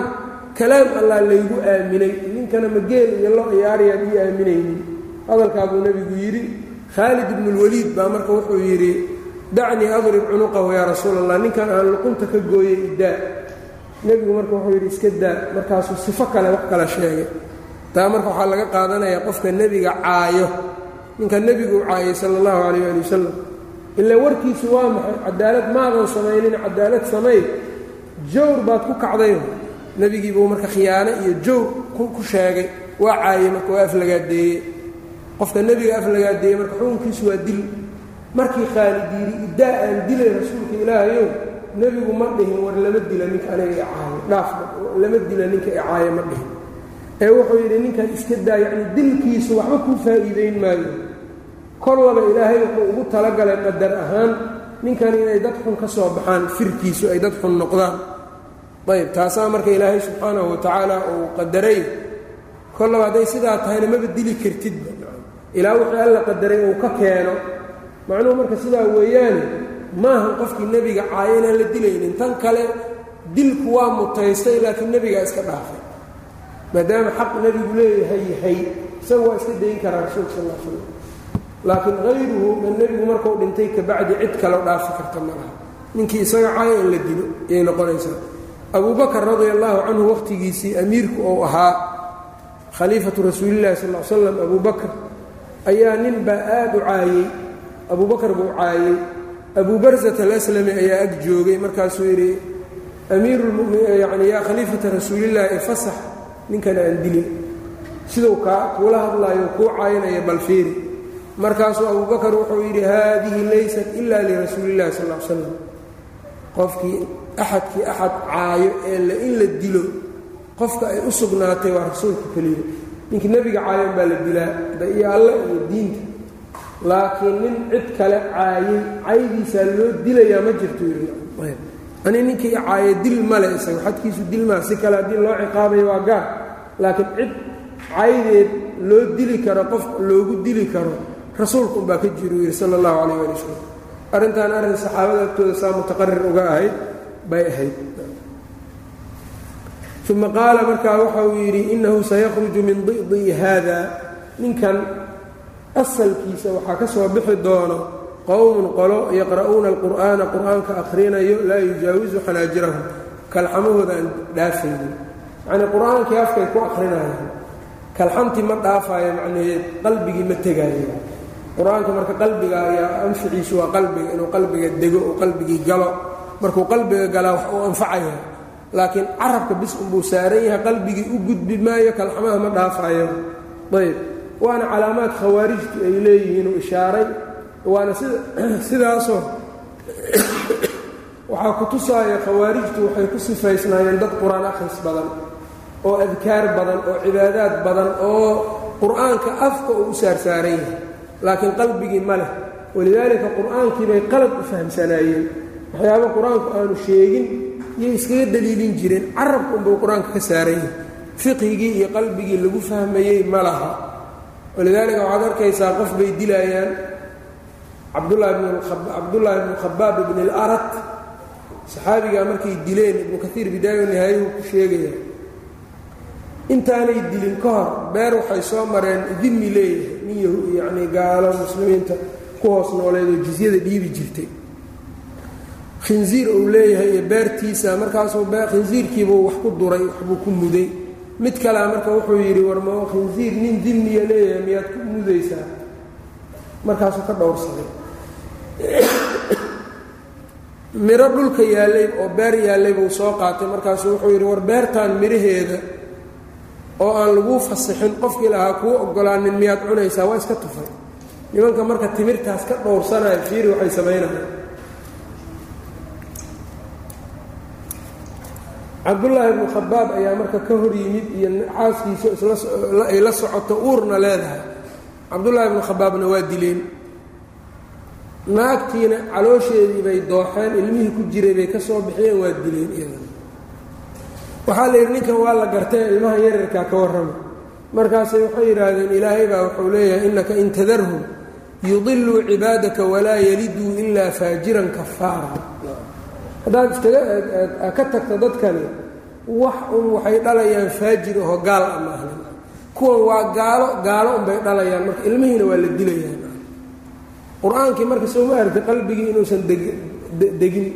Speaker 1: kalaam allah laygu aaminay. Ninkana mageel iyo lo iyaariyaan ii aaminaynin. Hadalkaa buu nebigu yidhi khaalid ibnulwaliid baa marka wuxuu yidhi dacnii adrib cunuqahu yaa rasuul allah ninkan aan luqunta ka gooyey idaa nebigu marka wuxuu yidhi iska daa. Markaasuu sifo kale wax kala sheegay. Taa marka waxaa laga qaadanayaa qofka nebiga caayo. Ninka nebigu caayay sala allahu calayh ali wasalam ilaa warkiisu waa maxay? Cadaalad maadan samaynin cadaalad samay jawr baad ku kacday. Nebigii buu marka khiyaano iyo jawr ku sheegay waa caayey marka waa aflagaadeeye qofka nebiga aflagaadeeye marka xukunkiisu waa dil markii khaalid yidhi iddaa aan dilay rasuulka ilaahayow nebigu ma dhihin war lama dila ninka aniga icaayo dhaaf lama dila ninka icaayo ma dhihin. Ee wuxuu yidhi ninkan iska daa yacni dilkiisu waxba kuu faa'iidayn maayo. Kollaba ilaahay wuxuu ugu talagalay qadar ahaan ninkan inay dad xun ka soo baxaan firkiisu ay dad xun noqdaan. Ayb taasaa marka ilaahay subxaanahu watacaala uu qadaray. Kollaba hadday sidaa tahayna maba dili kartidba ilaa wixii alla qadaray uu ka keeno macnuhu marka sidaa weeyaane maahan qofkii nebiga caayo inaan la dilaynin. Tan kale dilku waa mutaystay laakiin nebigaa iska dhaafay. Maadaama xaq nebigu leeyahay yahay isaga waa iska dayn karaa rasuulka sal l slam laakiin hayruhu man nebigu markuu dhintay kabacdi cid kaleo dhaafi karta ma laha ninkii isaga caayo in la dilo ayay noqonaysaa. Abuu bakar radia allaahu canhu wakhtigiisii amiirku uu ahaa khaliifatu rasuulillahi sal l slam abuu bakr ayaa nin baa aad u caayey abuu bakar buu caayey. Abuu barsat alaslami ayaa ag joogay markaasuu yidhi amiiruyani yaa khaliifata rasuulillaahi fasax ninkan aan dilin siduu kaa kuula hadlaayo kuu caynaya balfiiri markaasuu abubakar wuxuu yidhi haadihi laysat ila lirasuulillahi sal l slam qofkii axadkii axad caayo ee in la dilo qofka ay u sugnaatay waa rasuulka keliya. Ninkii nebiga caayan baa la dilaa da iyo alle iyo diinta laakiin nin cid kale caayay caydiisaa loo dilayaa ma jirto ani ninkii caaye dil male isaga xadkiisu dil maa si kale haddii loo ciqaabayo waa gaar. Laakiin cid caydeed loo dili karo qof loogu dili karo rasuulka unbaa ka jiru yidhi sala allahu calayh ali wasalam arrintan arrin saxaabada agtooda saa mutaqarir uga ahayd bay ahayd. Uma qaala markaa waxa uu yidhi innahu sayakhruju min di'dii haada ninkan asalkiisa waxaa ka soo bixi doono qowmun qolo yaqra'uuna alqur'aana qur'aanka akhrinayo laa yujaawisu xanaajirahum kalxamahooda aan dhaafaynin. Yacnii qur'aankii afkay ku akhrinayaan kalxamtii ma dhaafaayo macnaheed qalbigii ma tegaayo. Qur'aanka marka qalbiga ayaa anficiisu waa qalbiga inuu qalbiga dego uu qalbigii galo. Markuu qalbiga galaa wax uu anfacaya. Laakiin carabka bis unbuu saaran yahay qalbigii u gudbi maayo kalxamaha ma dhaafayo ayb waana calaamaad khawaarijtu ay leeyihiin uu ishaaray. Waana sida <clears throat> sidaasoo <clears throat> waxaa ku tusaaya khawaarijtu waxay ku sifaysnaayeen dad qur'aan akhris badan oo adkaar badan oo cibaadaad badan oo qur'aanka afka uu u saarsaaran yahay laakiin qalbigii ma leh. Walidaalika qur'aankii bay qalad u fahamsanaayeen. Waxyaaba qur'aanku aanu sheegin yay iskaga daliilin jireen carabka unbuu qur'aanka ka saaran yahay fiqhigii iyo qalbigii lagu fahmayey ma laha walidaalika waxaad arkaysaa qof bay dilayaan cabdullaahi bnu khabaab ibn اlarat saxaabigaa markay dileen ibnu kaiir bidaaya nihaayuhu ku sheegaya intaanay dilin ka hor beer waxay soo mareen dimi leeyahay nin yacnii gaalo muslimiinta ku hoos nooleed oo jizyada dhiibi jirtay. Khinziir uu leeyahay iyo beertiisa markaasuu khinziirkiibuu wax ku duray waxbuu ku muday mid kalea marka wuxuu yidhi war ma khinziir nin dimiya leeyahay miyaad ku mudaysaa? Markaasuu ka dhowrsaday. <coughs> Miro dhulka yaallay oo beer yaallay buu soo qaatay. Markaasuu wuxuu yidhi war beertaan midhaheeda oo aan laguu fasixin qofkii lahaa kuu ogolaanin miyaad cunaysaa? Waa iska tufay. Nimanka marka timirtaas ka dhowrsanaya fiiri waxay samaynayaan cabdullaahi ibnu khabaab ayaa marka ka hor yimid iyo xaaskiisa ay la socoto uurna leedahay. Cabdullaahi ibnu khabaabna waa dileen. Naagtiina caloosheedii bay dooxeen ilmihii ku jiray bay ka soo bixiyeen waa dileen iyadana. Waxaa la yidhi ninkan waa la gartee ilmaha yararkaa ka warrama. Markaasay waxay yidhaahdeen ilaahay baa wuxuu leeyahay innaka in tadarhum yudiluu cibaadaka walaa yaliduu ilaa faajiran kafaara haddaad iskaga ka tagto dadkani wax un waxay dhalayaan faajir aho gaal a maahan kuwan waa gaalo gaalo unbay dhalayaan. Marka ilmihiina waa la dilayaan. Qur'aankii marka sooma argta qalbigii inuusan degin.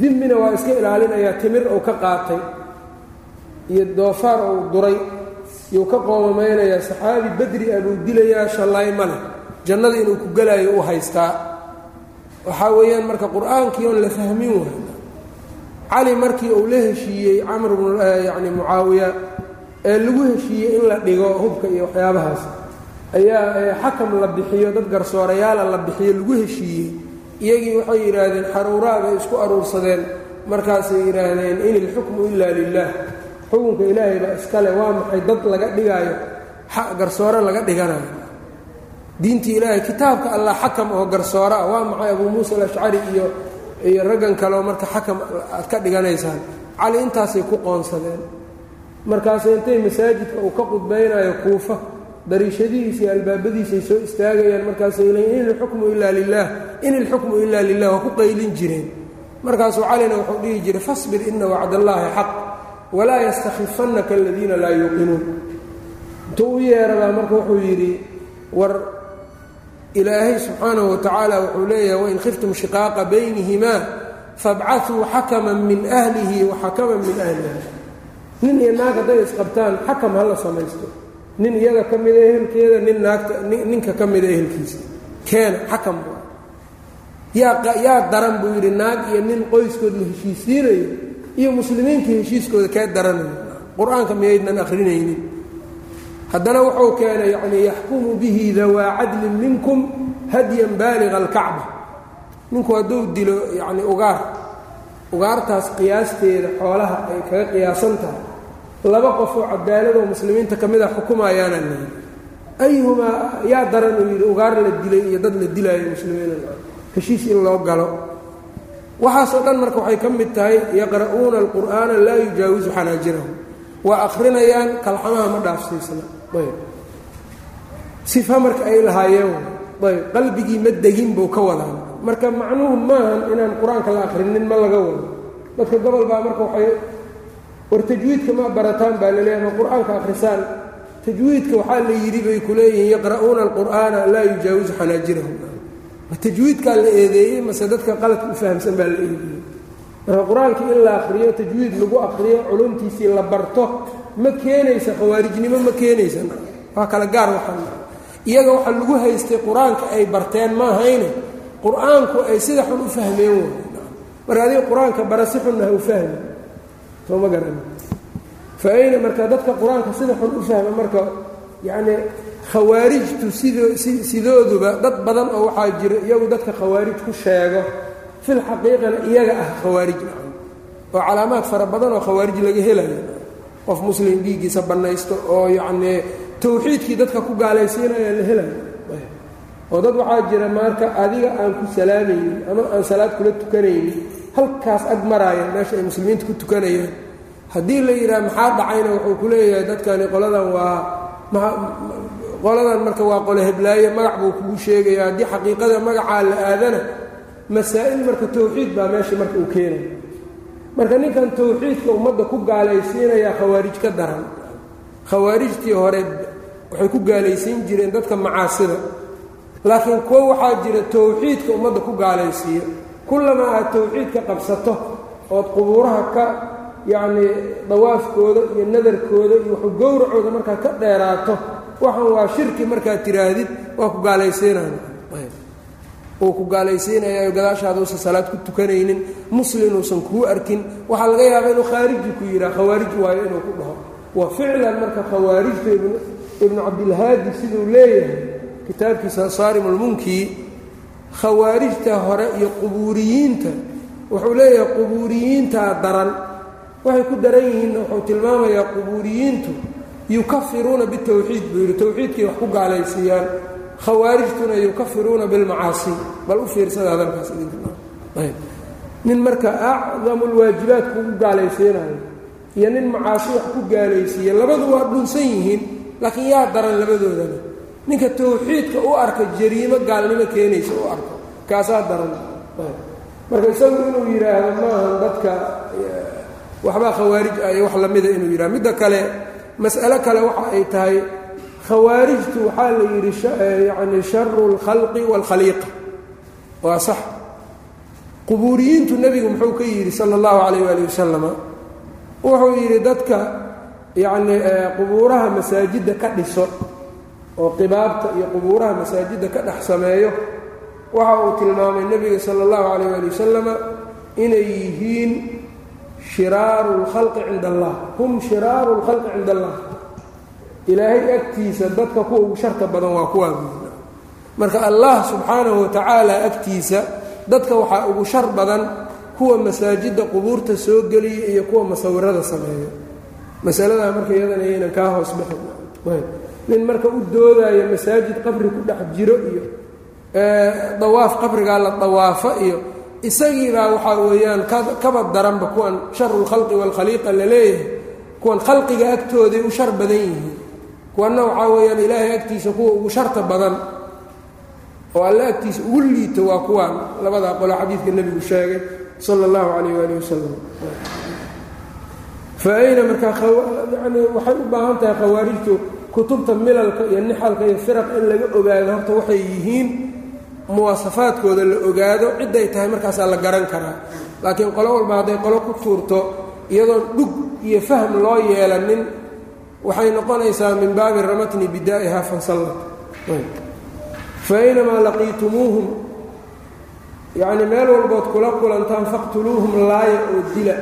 Speaker 1: Dimmina waa iska ilaalinayaa timir uu ka qaatay iyo doofaar uu duray yuu ka qoomamaynayaa saxaabi badri ah buu dilayaa shallaay ma leh. Jannada inuu ku gelaayo u haystaa waxaa weeyaan marka qur'aankii oon la fahmin waay. Cali markii uu la heshiiyey camr bnu yacni mucaawiya ee lagu heshiiyey in la dhigo hubka iyo waxyaabahaas ayaa xakam la bixiyo dad garsoorayaala la bixiyo lagu heshiiyey. Iyagii waxay yidhaahdeen xaruuraa bay isku aruursadeen. Markaasay yidhaahdeen in ilxukmu ilaa lilaah xukunka ilaahay baa iskale waa maxay dad laga dhigaayo? Garsoore laga dhiganayo diintii ilaahay kitaabka allah xakam oo garsoore ah waa maxay abuu muusa alashcari iyo iyo raggan kaleo marka xakam aad ka dhiganaysaan? Cali intaasay ku qoonsadeen. Markaase intay masaajidka uu ka qudbaynayo kuufa dariishadihiisa iyo albaabadiisay soo istaagayaan. Markaasay leeyiin in ilxukmu ilaa lilaah in ilxukmu ilaa lilah waa ku qaylin jireen. Markaasuu calina wuxuu dhihi jiray fasbir ina wacd allaahi xaq walaa yastakhifannaka aladiina laa yuuqinuun. Intuu u yeeradaa marka wuxuu yidhi war ilaahay subxaanahu watacaala wuxuu leeyahay wain khiftum shiqaaqa baynihimaa fabcatuu xakaman min ahlihi wa xakaman min ahliha nin iyo naag hadday isqabtaan xakam ha la samaysto. Nin iyada ka mida ehelkeeda nin naagta ninka ka mida ehelkiisa. Keena xakam yaa yaa daran buu yidhi naag iyo nin qoyskood la heshiisiinayo iyo muslimiintii heshiiskooda kaa daranaya qur'aanka miyaydnan akhrinaynin haddana wuxuu keenay yacnii yaxkumu bihi dawaa cadlin minkum hadyan baaliga alkacba. Ninku hadduu dilo yacni ugaar ugaartaas qiyaasteeda xoolaha ay kaga qiyaasan tahay laba qofoo cadaaladoo muslimiinta ka mid a xukumayaana layi ayuhumaa yaa daran uu yidhi ugaar la dilay iyo dad la dilaayo muslimiina heshiis in loo galo. Waxaasoo dhan marka waxay ka mid tahay yaqra'uuna alqur'aana laa yujaawisu xanaajirahum waa akhrinayaan kalxamaha ma dhaafsiisna sifa marka ay lahaayeen ayb qalbigii ma degin buu ka wadaan marka macnuhu maahan inaan qur'aanka la akhrinin ma laga wado. Dadka gobol baa marka waxay war tajwiidka ma barataan baa la leeyahay ma qur'aanka akhrisaan. Tajwiidka waxaa la yidhi bay ku yaqra'uuna alqur'aana laa yujaawisu xanaajirahum. Ma tajwiidkaa la eedeeyey mase dadka qaladka u fahamsan baa la eedeeyey. Marka qur'aankii in la akhriyo tajwiid lagu akhriyo culumtiisii la barto ma keenaysa khawaarijnimo ma keenaysa. Waa kala gaar waxaa iyaga waxa lagu haystay qur'aanka ay barteen ma ahayne? Qur'aanku ay sida xun u fahmeen way marka adiga qur'aanka bara si xunna ha u fahmi soo ma garan. Fa ayna marka dadka qur'aanka sida xun u fahma marka yacni khawaarijtu sidoo sidooduba dad badan oo waxaa jira iyagu dadka khawaarij ku sheego. Fil xaqiiqana iyaga ah khawaarij oo calaamaad fara badan oo khawaarij laga helayo qof muslim dhiiggiisa bannaysto oo yacnii tawxiidkii dadka ku gaalaysiinaya la helayo oo dad waxaa jira marka adiga aan ku salaamaynin ama aan salaad kula tukanaynin halkaas ag maraaya meesha ay muslimiinta ku tukanayaan. Haddii la yidhaha maxaa dhacayna? Wuxuu ku leeyahay dadkani qoladan waa qoladan marka waa qole heblaaye magac buu kugu sheegaya haddii xaqiiqada magacaa la aadana masaa'il marka tawxiid baa meesha marka uu keenaya marka ninkan tawxiidka ummadda ku gaalaysiinayaa khawaarij ka daran. Khawaarijtii hore waxay ku gaalaysiin jireen dadka macaasida. Laakiin kuwo waxaa jira tawxiidka ummadda ku gaalaysiiya. Kullama aad tawxiidka qabsato ood qubuuraha ka yacnii dawaafkooda iyo nadarkooda iyo waxu gowracooda markaad ka dheeraato waxan waa shirki markaad tiraahdid waa ku gaalaysiinaya uu ku gaalaysiinayayo gadaashaada uusan salaad ku tukanaynin muslim uusan kuu arkin waxaa laga yaabaa inuu khaariji ku yidhaha khawaarij waayo inuu ku dhaho. Wa ficlan marka khawaarijta ibnu cabdilhaadi siduu leeyahay kitaabkiisa saarimulmunkii khawaarijta hore iyo qubuuriyiinta wuxuu leeyahay qubuuriyiintaa daran. Waxay ku daran yihiinna wuxuu tilmaamayaa qubuuriyiintu yukafiruuna bitawxiid buu yidhi tawxiidkay wax ku gaalaysiiyaan khawaarijtuna yukafiruuna bilmacaasi bal u fiirsada hadalkaas idinkaayb nin marka acdamu lwaajibaat kugu gaalaysiinayo iyo nin macaasi wax ku gaalaysiiya labadu waa dhunsan yihiin laakiin yaa daran labadoodana. Ninka tawxiidka u arka jariimo gaalnimo keenaysa u arko kaasaa daran. Marka isagu inuu yidhaahdo maahan dadka waxbaa khawaarij ah iyo wax lamida inuu yidhahdo midda kale mas'alo kale waxa ay tahay khawaarijtu waxaa la yidhi yacni sharu اlkhalqi wاlkhaliiqa waa sax qubuuriyiintu nebigu muxuu ka yidhi sala اllahu calayh waali wasalama wuxuu yidhi dadka yacnii qubuuraha masaajidda ka dhiso oo qibaabta iyo qubuuraha masaajidda ka dhex sameeyo waxa uu tilmaamay nebiga sala اllahu calayh waali wasalama inay yihiin shiraaru اlkhalqi cinda allah hum shiraaru اlkhalqi cinda allah ilaahay agtiisa dadka kuwa ugu sharta badan waa kuwaa buuna marka allah subxaanahu watacaala agtiisa dadka waxaa ugu shar badan kuwa masaajidda qubuurta soo geliya iyo kuwa masawirada sameeya. Masaladaa marka iyadana yaynan kaa hoos bixin nin marka u doodaayo masaajid qabri ku dhex jiro iyo dawaaf qabrigaa la dawaafo iyo isagiibaa waxaa weeyaan kaba daranba kuwan sharu lkhalqi waalkhaliiqa la leeyahay kuwan khalqiga agtooday u shar badan yihiin kuwanna waxaa weeyaan ilaahay agtiisa kuwa ugu sharta badan oo alle agtiisa ugu liito waa kuwaan labadaa qolo xadiidka nebigu sheegay sala allahu calayh waali wasalam fa ayna markaa yani waxay u baahan tahay khawaarijtu kutubta milalka iyo nixalka iyo firaq in laga ogaado horta waxay yihiin muwaasafaadkooda la ogaado cidday tahay markaasaa la garan karaa. Laakiin qolo walba hadday qolo ku tuurto iyadoon dhug iyo fahm loo yeelanin waxay noqonaysaa min baabi ramatni bidaa'iha fansallat fa aynamaa laqiitumuuhum yacnii meel walbood kula kulantaan faqtuluuhum laaya oo dila.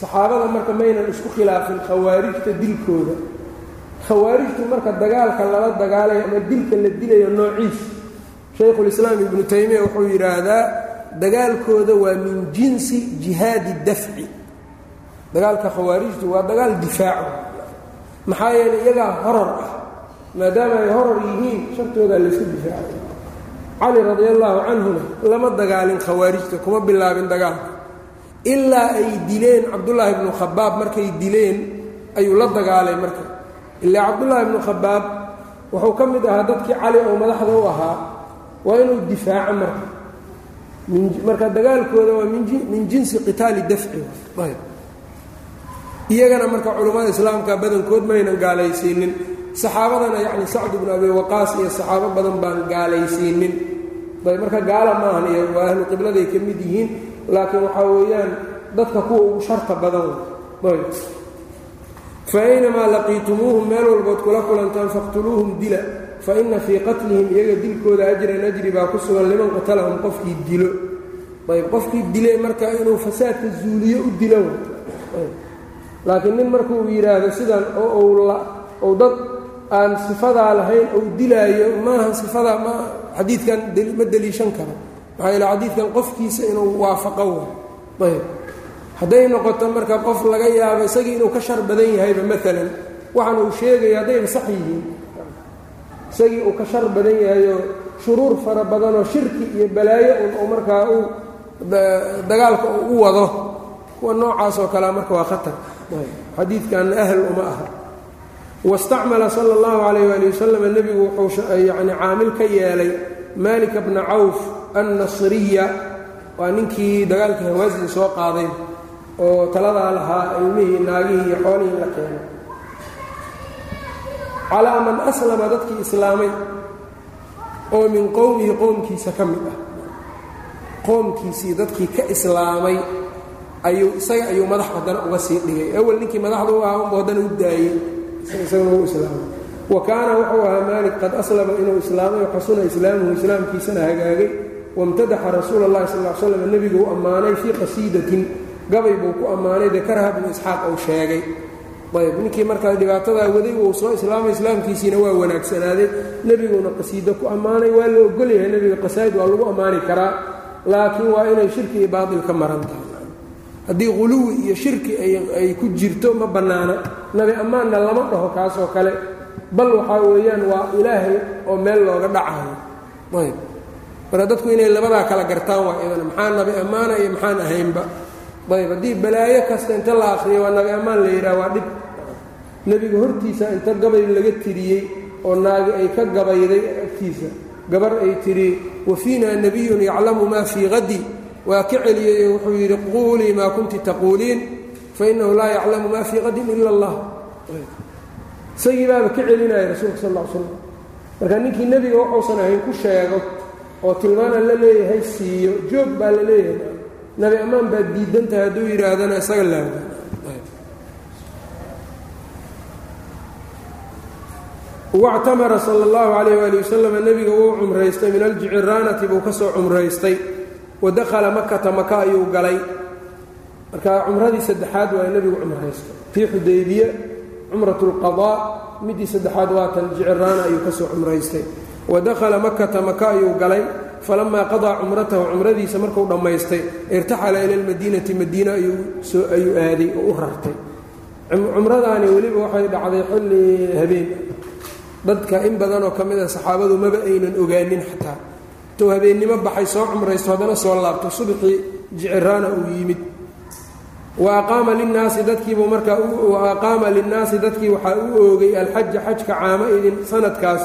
Speaker 1: Saxaabada marka maynan isku khilaafin khawaarijta dilkooda. Khawaarijtu marka dagaalka lala dagaalayo ama dilka la dilayo noociis shaykhulislaam ibnu taymiya wuxuu yidhaahdaa dagaalkooda waa min jinsi jihaadi dafci. Dagaalka khawaarijtu waa dagaal difaaco maxaa yeeley iyagaa horor ah maadaama ay horor yihiin shartoodaa layska difaacay cali radi allaahu canhuna lama dagaalin khawaarijta kuma bilaabin dagaalka. Ilaa ay dileen cabdullaahi bnu khabaab markay dileen ayuu la dagaalay marka. Ilaa cabdullaahi bnu khabaab wuxuu ka mid ahaa dadkii cali oo madaxda u ahaa waa inuu difaaco marka. Marka dagaalkooda waa min jinsi qitaali dafci iyagana marka culummada islaamka badankood maynan gaalaysiinin. Saxaabadana yacni sacd bnu abi waqaas iyo saxaabo badan baan gaalaysiinin. Marka gaala maahan iyo waa ahlu qibladay ka mid yihiin laakiin waxaa weeyaan dadka kuwa ugu sharta badan. Ayb fa aynamaa laqiitumuuhum meel walbood kula kulantaan faqtuluuhum dila. Fa inna fii qatlihim iyaga dilkooda ajran ajri baa ku sugan liman qatalahum qofkii dilo. Ayb qofkii dile marka inuu fasaadka zuuliyo u dilo laakiin nin markuu yidhaahdo sidan oo ou dad aan sifadaa lahayn ou dilaayo maaha sifadaa ma xadiidkan ma deliishan karo. Maxaa yeele xadiidkan qofkiisa inuu waafaqo wa ayb hadday noqoto marka qof laga yaabo isagii inuu ka shar badan yahayba maalan waxaan uu sheegayo haddayba sax yihiin. Isagii uu ka shar badan yahayoo shuruur fara badanoo shirki iyo balaayo un oo markaa uu dagaalka uu u wado. Kuwa noocaas oo marka waa khatar xadiidkanna ahl uma aha. Wastacmala sala allahu calayh waali wasalam nebigu wuxuu yacni caamil ka yeelay maalika bna cawf annasriya. Waa ninkii dagaalkii hawaasin soo qaaday oo taladaa lahaa ilmihii naagihii iyo xoolihii la keenay. Calaa man aslama dadkii islaamay oo min qowmihi qowmkiisa ka mid ah. Qoomkiisii dadkii ka islaamay ayuu isaga ayuu madax haddana uga sii dhigay. Awal ninkii madaxda u ahaa unbu haddana u daayey isagana u islaamay. Wa kaana wuxuu ahaa maalik qad aslama inuu islaamay waxasuna islaamuhu islaamkiisana hagaagay. Wamtadaxa rasuula اllahi sal l slam nebiguu ammaanay fii qasiidatin. Gabay buu ku ammaanay dakarha bnu isxaaq uu sheegay. Ayb ninkii markaa dhibaatadaa waday uu soo islaamay islaamkiisiina waa wanaagsanaaday nebiguuna qasiido ku ammaanay waa la ogolyahay nebiga qasaa'id waa lagu ammaani karaa. Laakiin waa inay shirki iyo baatil ka maran tahay haddii quluwi iyo shirki ay ku jirto ma bannaana. Nabi ammaanna lama dhaho kaasoo kale. Bal waxaa weeyaan waa ilaahay oo meel looga dhacayo. Ayb. Marka dadku inay labadaa kala gartaan waa idana maxaa nabi ammaana iyo maxaan ahaynba? Ayb. Haddii balaayo kasta inta la akhriyo waa nabi ammaan la yidhaha waa dhib. Nebiga hortiisa inta gabay laga tiriyey oo naagi ay ka gabayday agtiisa gabar ay tidhi wa fiina nebiyun yaclamu maa fii hadi waa ka celiyey wuxuu yidhi quulii maa kunti taquuliin fainahu laa yaclamu maa fii qadin ila allah. Isagii baaba ka celinaya rasuulka sal l slam marka ninkii nebiga waxuusan ahayn ku sheego oo tilmaana la leeyahay siiyo joog baa la leeyahay. Nabi ammaan baad diidantahay hadduu yidhaahdana isaga laaga wactamara sala allahu calayh waali wasalam nebiga wuu cumraystay min aljiciraanati buu ka soo cumraystay wadakhala makata maka ayuu galay. Marka cumradii saddexaad waa nebigu cumraystay fii xudaybiya cumrat lqadaa midii saddexaad waa tan jiciraana ayuu ka soo cumraystay wadakhala makata maka ayuu galay. Falamaa qadaa cumratahu cumradiisa markuu dhammaystay irtaxala ila lmadiinati madiina ayuu aaday oo u rartay. Cumradaani weliba waxay dhacday xilli habeen. Dadka in badanoo ka mid a saxaabadu maba aynan ogaanin xataa intuu habeennimo baxay soo cumraysto haddana soo laabto subxii jiciraana uu yimid. Wa aqaama linnaasi dadkiibuu markaa wa linnaasi dadkii waxaa u oogay alxaja xajka caamo idin sanadkaas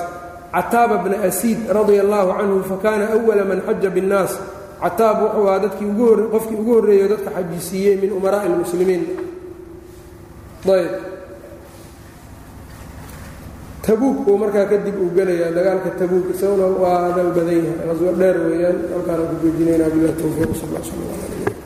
Speaker 1: cataaba bna asiid radia allaahu canhu fakaana awala man xaja binnaas. Cataab wuxuu ahaa dadkii ugu hor qofkii ugu horreeyo dadka xajisiiyey min umaraa'i lmuslimiin ayb tabuuk buu markaa kadib uu gelayaa dagaalka tabuuk isaguna waa hadal badan yahay. Qaswo dheer weeyaan halkaana ku joojinayna. Bilah towfiiq sal sl